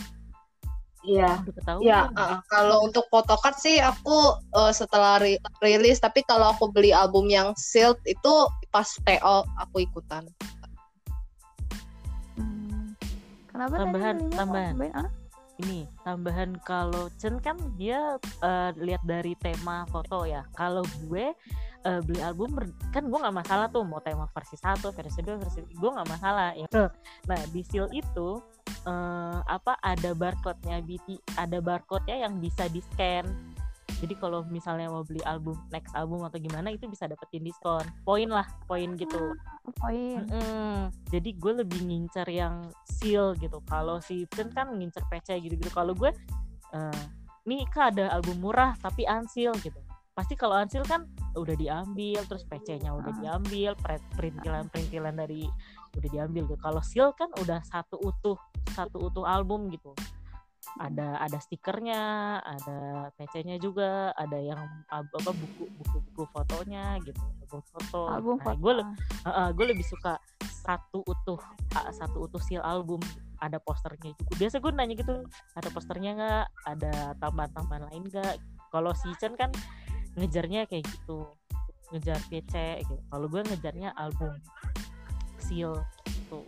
Iya. Ya, uh, kalau untuk photocard sih aku uh, setelah ri- rilis, tapi kalau aku beli album yang sealed itu pas TO aku ikutan. Hmm. Kenapa tadi Tambahan, mau tambahan. Ini tambahan kalau Chen kan dia eh, lihat dari tema foto ya. Kalau gue eh, beli album kan gue nggak masalah tuh mau tema versi satu versi dua versi gue nggak masalah ya. Nah di seal itu eh, apa ada barcode-nya BT ada barcode-nya yang bisa di scan jadi kalau misalnya mau beli album next album atau gimana itu bisa dapetin diskon poin lah poin gitu Oh, poin. Mm-mm. Jadi gue lebih ngincer yang seal gitu. Kalau si Chen kan ngincer PC gitu-gitu. Kalau gue, eh nih kak ada album murah tapi unseal gitu. Pasti kalau unseal kan udah diambil, terus PC-nya udah Ah. diambil, pre- perintilan-perintilan dari udah diambil gitu. Kalau seal kan udah satu utuh, satu utuh album gitu. Ada ada stikernya, ada PC-nya juga, ada yang apa buku buku buku fotonya gitu, album foto. Album Nah, foto. gue le- gue lebih suka satu utuh ah, satu utuh seal album. Ada posternya juga. Biasa gue nanya gitu ada posternya nggak? Ada tambahan-tambahan lain nggak? Kalau si Chen kan ngejarnya kayak gitu ngejar PC gitu. Kalau gue ngejarnya album seal tuh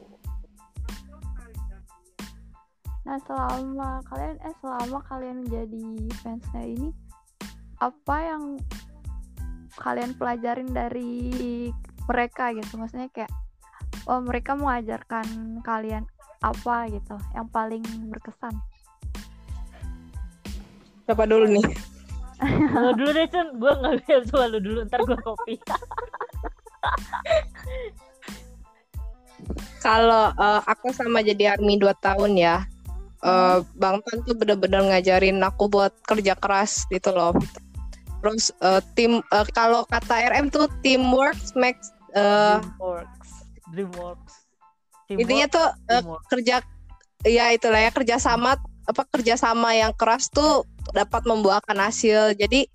Nah, selama kalian eh selama kalian jadi fansnya ini apa yang kalian pelajarin dari mereka gitu? Maksudnya kayak oh mereka mengajarkan kalian apa gitu yang paling berkesan? Siapa dulu nih? Lo dulu deh Chen gue nggak bisa coba lu dulu ntar gue kopi Kalau uh, aku sama jadi army 2 tahun ya. Uh, Bang Tan tuh bener-bener ngajarin aku buat kerja keras gitu loh. Terus uh, tim uh, kalau kata RM tuh teamwork makes uh, Dreamworks Dreamworks intinya tuh uh, Teamwork. kerja ya itulah ya kerja sama apa kerja sama yang keras tuh dapat membuahkan hasil jadi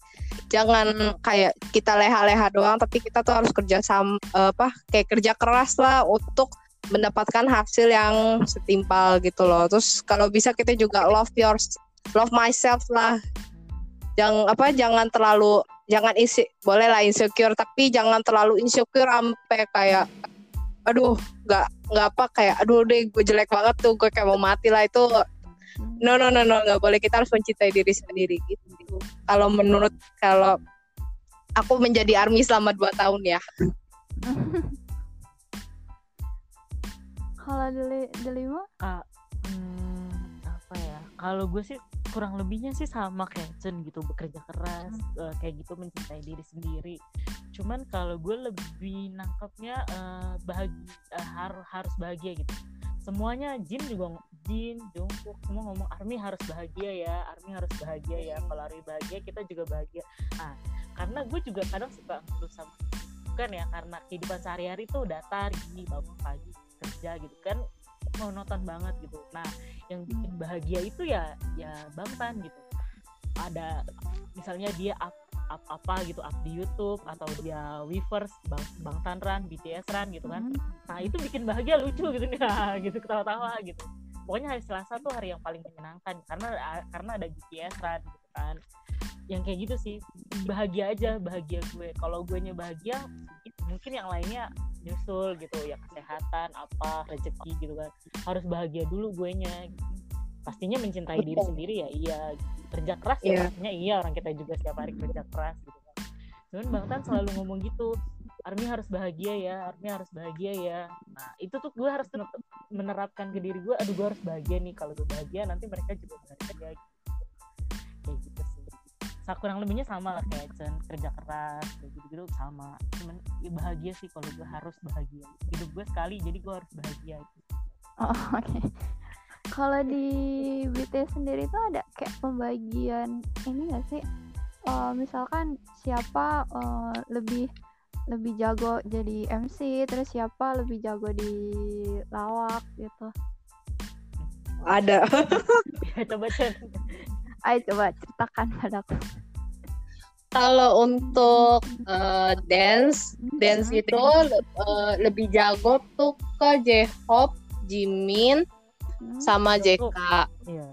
jangan kayak kita leha-leha doang tapi kita tuh harus kerja sama apa kayak kerja keras lah untuk mendapatkan hasil yang setimpal gitu loh. Terus kalau bisa kita juga love yours love myself lah. Jangan apa jangan terlalu jangan isi boleh lah insecure tapi jangan terlalu insecure sampai kayak aduh nggak nggak apa kayak aduh deh gue jelek banget tuh gue kayak mau mati lah itu no no no no nggak boleh. Kita harus mencintai diri sendiri gitu. Kalau menurut kalau aku menjadi army selama dua tahun ya Kalau deli delima hmm, apa ya? Kalau gue sih kurang lebihnya sih sama kayak Chen gitu bekerja keras eh, kayak gitu mencintai diri sendiri. Cuman kalau gue lebih nangkapnya eh, bahagia eh, harus harus bahagia gitu. Semuanya Jin juga Jin Jungkook semua ngomong Army harus bahagia ya Army harus bahagia ya. Kalau Army bahagia kita juga bahagia. Nah karena gue juga kadang suka ngeluh sama kan ya? Karena kehidupan sehari-hari tuh datar gini bangun pagi kerja gitu kan monoton banget gitu. Nah yang bikin bahagia itu ya ya Bang Tan gitu. Ada misalnya dia up up apa gitu up di YouTube atau dia Weverse Bang Bang Tan Run BTS Run gitu kan. Nah itu bikin bahagia lucu gitu. Nih gitu ketawa-tawa gitu. Pokoknya hari Selasa tuh hari yang paling menyenangkan karena karena ada BTS Run gitu kan. Yang kayak gitu sih bahagia aja bahagia gue. Kalau gue nya bahagia mungkin yang lainnya nyusul gitu ya kesehatan apa rezeki gitu kan. Harus bahagia dulu gue nya pastinya mencintai diri sendiri ya iya. Kerja keras ya Iya. pastinya iya orang kita juga setiap hari kerja keras gitu kan. Cuman bang Tan selalu ngomong gitu Army harus bahagia ya Army harus bahagia ya. Nah itu tuh gue harus menerapkan ke diri gue aduh gue harus bahagia nih. Kalau gue bahagia nanti mereka juga bahagia. gitu. Kurang lebihnya sama lah kayak Chen kerja keras kayak gitu gitu sama cuman ya bahagia sih kalau gue harus bahagia hidup gue sekali jadi gue harus bahagia Oh, oke. Kalau di BTS sendiri tuh ada kayak pembagian ini gak sih? Eh, misalkan siapa eh, lebih lebih jago jadi MC, terus siapa lebih jago di lawak gitu. Ada. ya coba Chen Ayo coba ceritakan padaku. Kalau untuk eh, dance, dance itu eh, lebih jago tuh ke J-Hope, Jimin, Hmm. sama JK. iya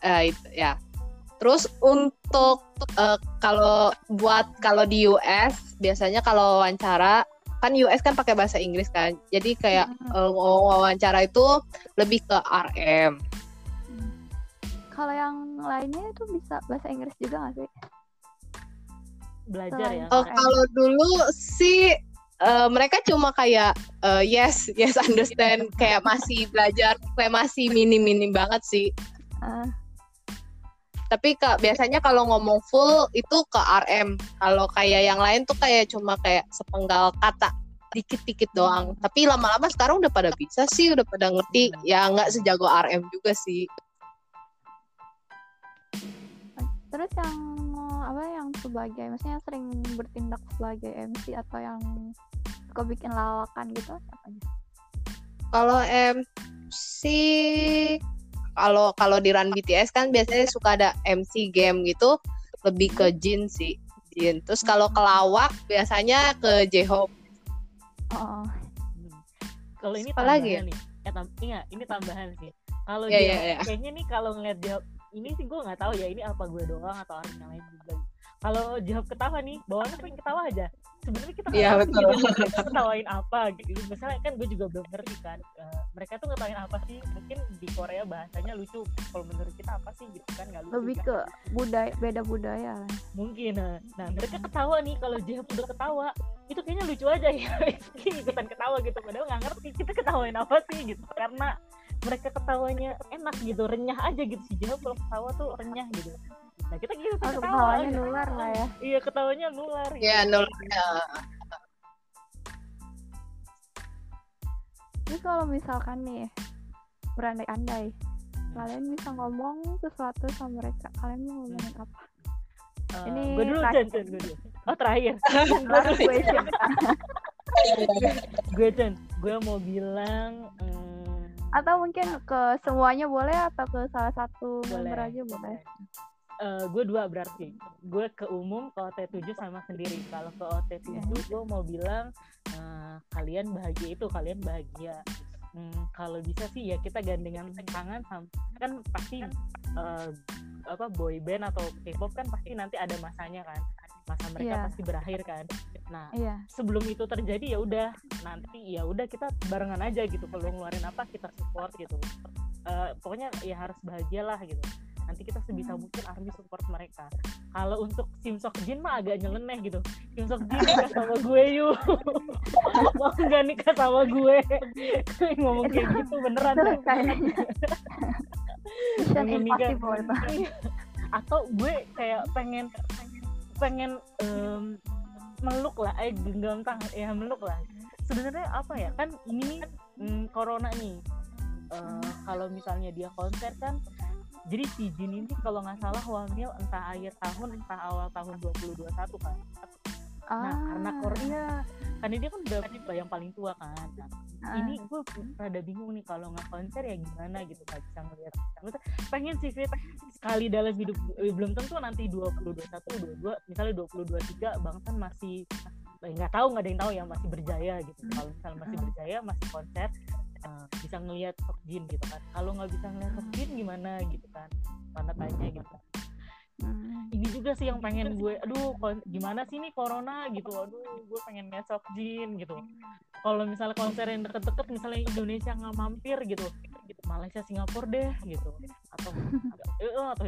Eh, itu ya. Terus untuk eh, kalau buat kalau di US biasanya kalau wawancara kan US kan pakai bahasa Inggris kan. Jadi kayak Hmm. eh, wawancara itu lebih ke RM. Hmm. Kalau yang lainnya itu bisa bahasa Inggris juga gak sih? belajar ya Oh, RM. kalau dulu sih eh, mereka cuma kayak eh, yes, yes understand kayak masih belajar kayak masih minim-minim banget sih. Ah, Tapi kak biasanya kalau ngomong full itu ke RM. Kalau kayak yang lain tuh kayak cuma kayak sepenggal kata dikit-dikit doang. Tapi lama-lama sekarang udah pada bisa sih, udah pada ngerti. Ya nggak sejago RM juga sih. Terus yang eh, apa yang sebagai maksudnya yang sering bertindak sebagai MC atau yang suka bikin lawakan gitu siapa aja? Kalau MC kalau kalau di Run BTS kan biasanya suka ada MC game gitu, lebih ke Jin sih. Jin. Terus kalau kelawak biasanya ke J-Hope. Oh. Kalau ini Apa lagi ya? nih. Eh, tam ingat, ini tambahan sih. Kalau Iya, dia iya, iya. kayaknya nih kalau ngeliat jawab ini sih gue nggak tahu ya ini apa gue doang atau orang yang lain juga. Kalau jawab ketawa nih, bawaannya pengen ketawa aja. Sebenarnya kita nggak Iya, tahu betul. gitu, mereka ketawain apa gitu. Misalnya kan gue juga belum ngerti kan. eh, mereka tuh ngetawain apa sih? Mungkin di Korea bahasanya lucu. Kalau menurut kita apa sih gitu kan nggak lucu. lebih kan? ke budaya beda budaya lah. mungkin nah, nah mereka ketawa nih kalau Jihab udah ketawa itu kayaknya lucu aja ya ikutan ketawa gitu padahal nggak ngerti kita ketawain apa sih gitu karena mereka ketawanya enak gitu renyah aja gitu si Jihab kalau ketawa tuh renyah gitu nah kita gitu Oh, ketawa ketawanya gitu. nular lah ya. iya ketawanya nular Ya, nol. ya. Terus kalau misalkan nih berandai-andai kalian bisa ngomong sesuatu sama mereka, kalian mau ngomongin apa? Eh, Ini gue dulu. Chen, Chen, gue dulu oh terakhir gue Chen gue mau bilang hmm, Atau mungkin ke semuanya boleh atau ke salah satu boleh. member aja boleh. Eh, gue dua berarti. Gue ke umum ke OT7 sama sendiri. Kalau ke OT7 gue mau bilang eh, kalian bahagia itu kalian bahagia. Hmm, kalau bisa sih ya kita gandengan tangan kan pasti eh, apa boy band atau K-pop kan pasti nanti ada masanya kan masa mereka Iya. pasti berakhir kan nah Iya. sebelum itu terjadi ya udah nanti ya udah kita barengan aja gitu kalau ngeluarin apa kita support gitu Eh, pokoknya ya harus bahagia lah gitu nanti kita sebisa Hmm. mungkin army support mereka kalau untuk Simsok Jin mah agak nyeleneh gitu Simsok Jin nikah sama gue yuk mau nggak nikah sama gue ngomong kayak gitu beneran tuh. Iya. atau gue kayak pengen pengen em, meluk lah eh genggam tangan ya meluk lah. Sebenarnya apa ya kan ini mm, corona nih. Eh, kalau misalnya dia konser kan jadi si Jin ini kalau nggak salah hamil entah akhir tahun entah awal tahun 2021 kan nah karena Ah. Korea karena dia kan udah yang paling tua kan Nah, Ah. ini gue rada bingung nih kalau nggak konser ya gimana gitu nggak bisa ngeliat Maksudnya, pengen sih sekali dalam hidup eh, belum tentu nanti 20 21 22 misalnya 20 23 Bang Tan masih eh, nggak tahu nggak ada yang tahu ya masih berjaya gitu kalau misalnya masih Hmm. berjaya masih konser eh, bisa ngelihat Sok Jin gitu kan kalau nggak bisa ngelihat Sok Jin gimana gitu kan tanda tanya gitu Hmm. Ini juga sih yang pengen gue aduh gimana sih nih corona gitu? Aduh gue pengen lihat Sok Jin gitu. Kalau misalnya konser yang deket-deket misalnya Indonesia nggak mampir gitu Malaysia Singapura deh gitu. Atau eh, atau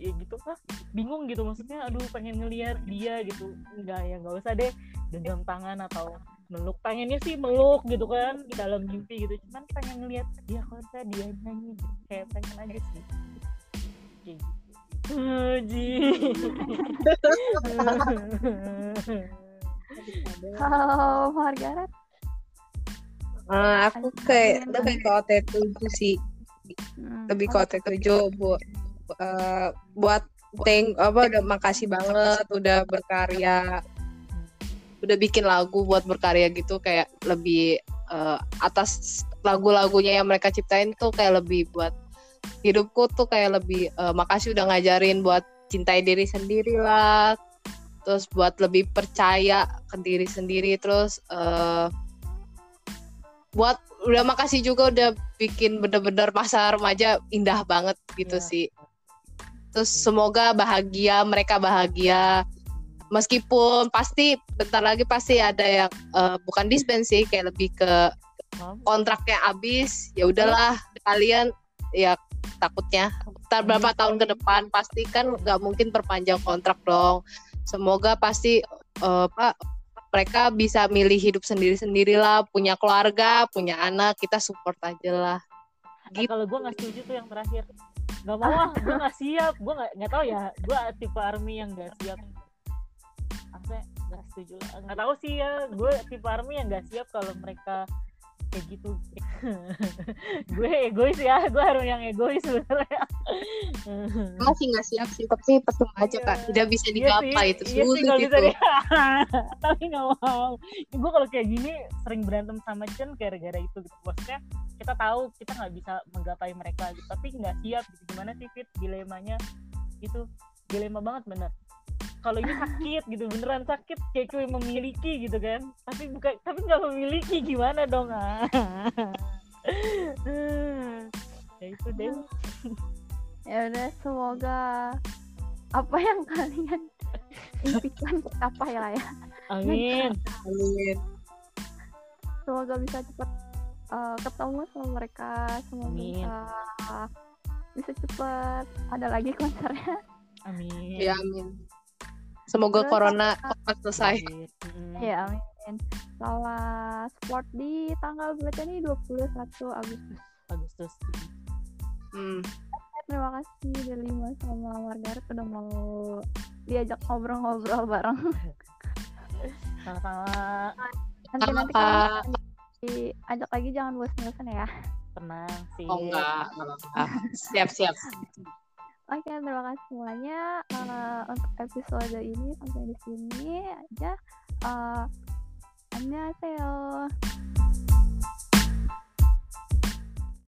ya gitu ah bingung gitu maksudnya aduh pengen ngelihat dia gitu. Enggak ya nggak usah deh genggam tangan atau meluk. Pengennya sih meluk gitu kan di dalam mimpi gitu. Cuman pengen ngelihat dia konser dia nyanyi gitu. kayak pengen aja sih. Kayak gitu Ji. Kalau Margaret, Eh, aku kayak lebih ke OT7 sih. Hmm, lebih ke OT7 buat eh, buat thank apa udah makasih banget udah berkarya udah bikin lagu buat berkarya gitu kayak lebih eh, atas lagu-lagunya yang mereka ciptain tuh kayak lebih buat hidupku tuh kayak lebih eh, makasih udah ngajarin buat cintai diri sendiri lah terus buat lebih percaya ke diri sendiri terus eh, buat udah makasih juga udah bikin bener-bener masa remaja indah banget gitu Iya. sih. Terus semoga bahagia mereka bahagia. Meskipun pasti bentar lagi pasti ada yang eh, bukan disband sih kayak lebih ke kontraknya habis ya udahlah kalian ya takutnya. Ntar berapa tahun ke depan pasti kan nggak mungkin perpanjang kontrak dong. Semoga pasti eh, pak mereka bisa milih hidup sendiri sendirilah punya keluarga punya anak kita support aja lah. Eh, kalau gue nggak setuju tuh yang terakhir. Nggak mau ah gue nggak siap. Gue nggak nggak tahu ya gue tipe army yang nggak siap. Apa nggak setuju nggak tahu sih ya gue tipe army yang nggak siap kalau mereka kayak gitu. Gue egois ya gue harus yang egois sebenarnya. Masih nggak siap sih tapi percuma aja Iya. kak tidak bisa Iya digapai sih, itu. iya sih sulit kalau itu. Bisa di- tapi nggak mau. Gue kalau kayak gini sering berantem sama Chen gara-gara itu gitu. Maksudnya kita tahu kita nggak bisa menggapai mereka gitu. Tapi nggak siap gitu. Gimana sih fit? Dilemanya itu dilema banget bener kalau ini sakit gitu beneran sakit kayak gue memiliki gitu kan tapi bukan tapi nggak memiliki gimana dong ah ya itu deh ya udah semoga apa yang kalian impikan tercapai lah ya. amin Amin. Semoga bisa cepat eh, ketemu sama mereka, semoga Amin. bisa bisa cepat ada lagi konsernya. amin ya amin semoga Terus corona cepat selesai. Ya amin. Selamat sport di tanggal berapa nih 21 Agustus. Agustus Hmm. Terima kasih Delima sama Margaret udah mau diajak ngobrol-ngobrol bareng. sama-sama Nanti Sama, nanti kalau diajak lagi jangan bosan-bosan ya. tenang sih oh enggak nggak Oke, terima kasih semuanya Eh, untuk episode ini sampai di sini aja. Uh, annyeonghaseyo.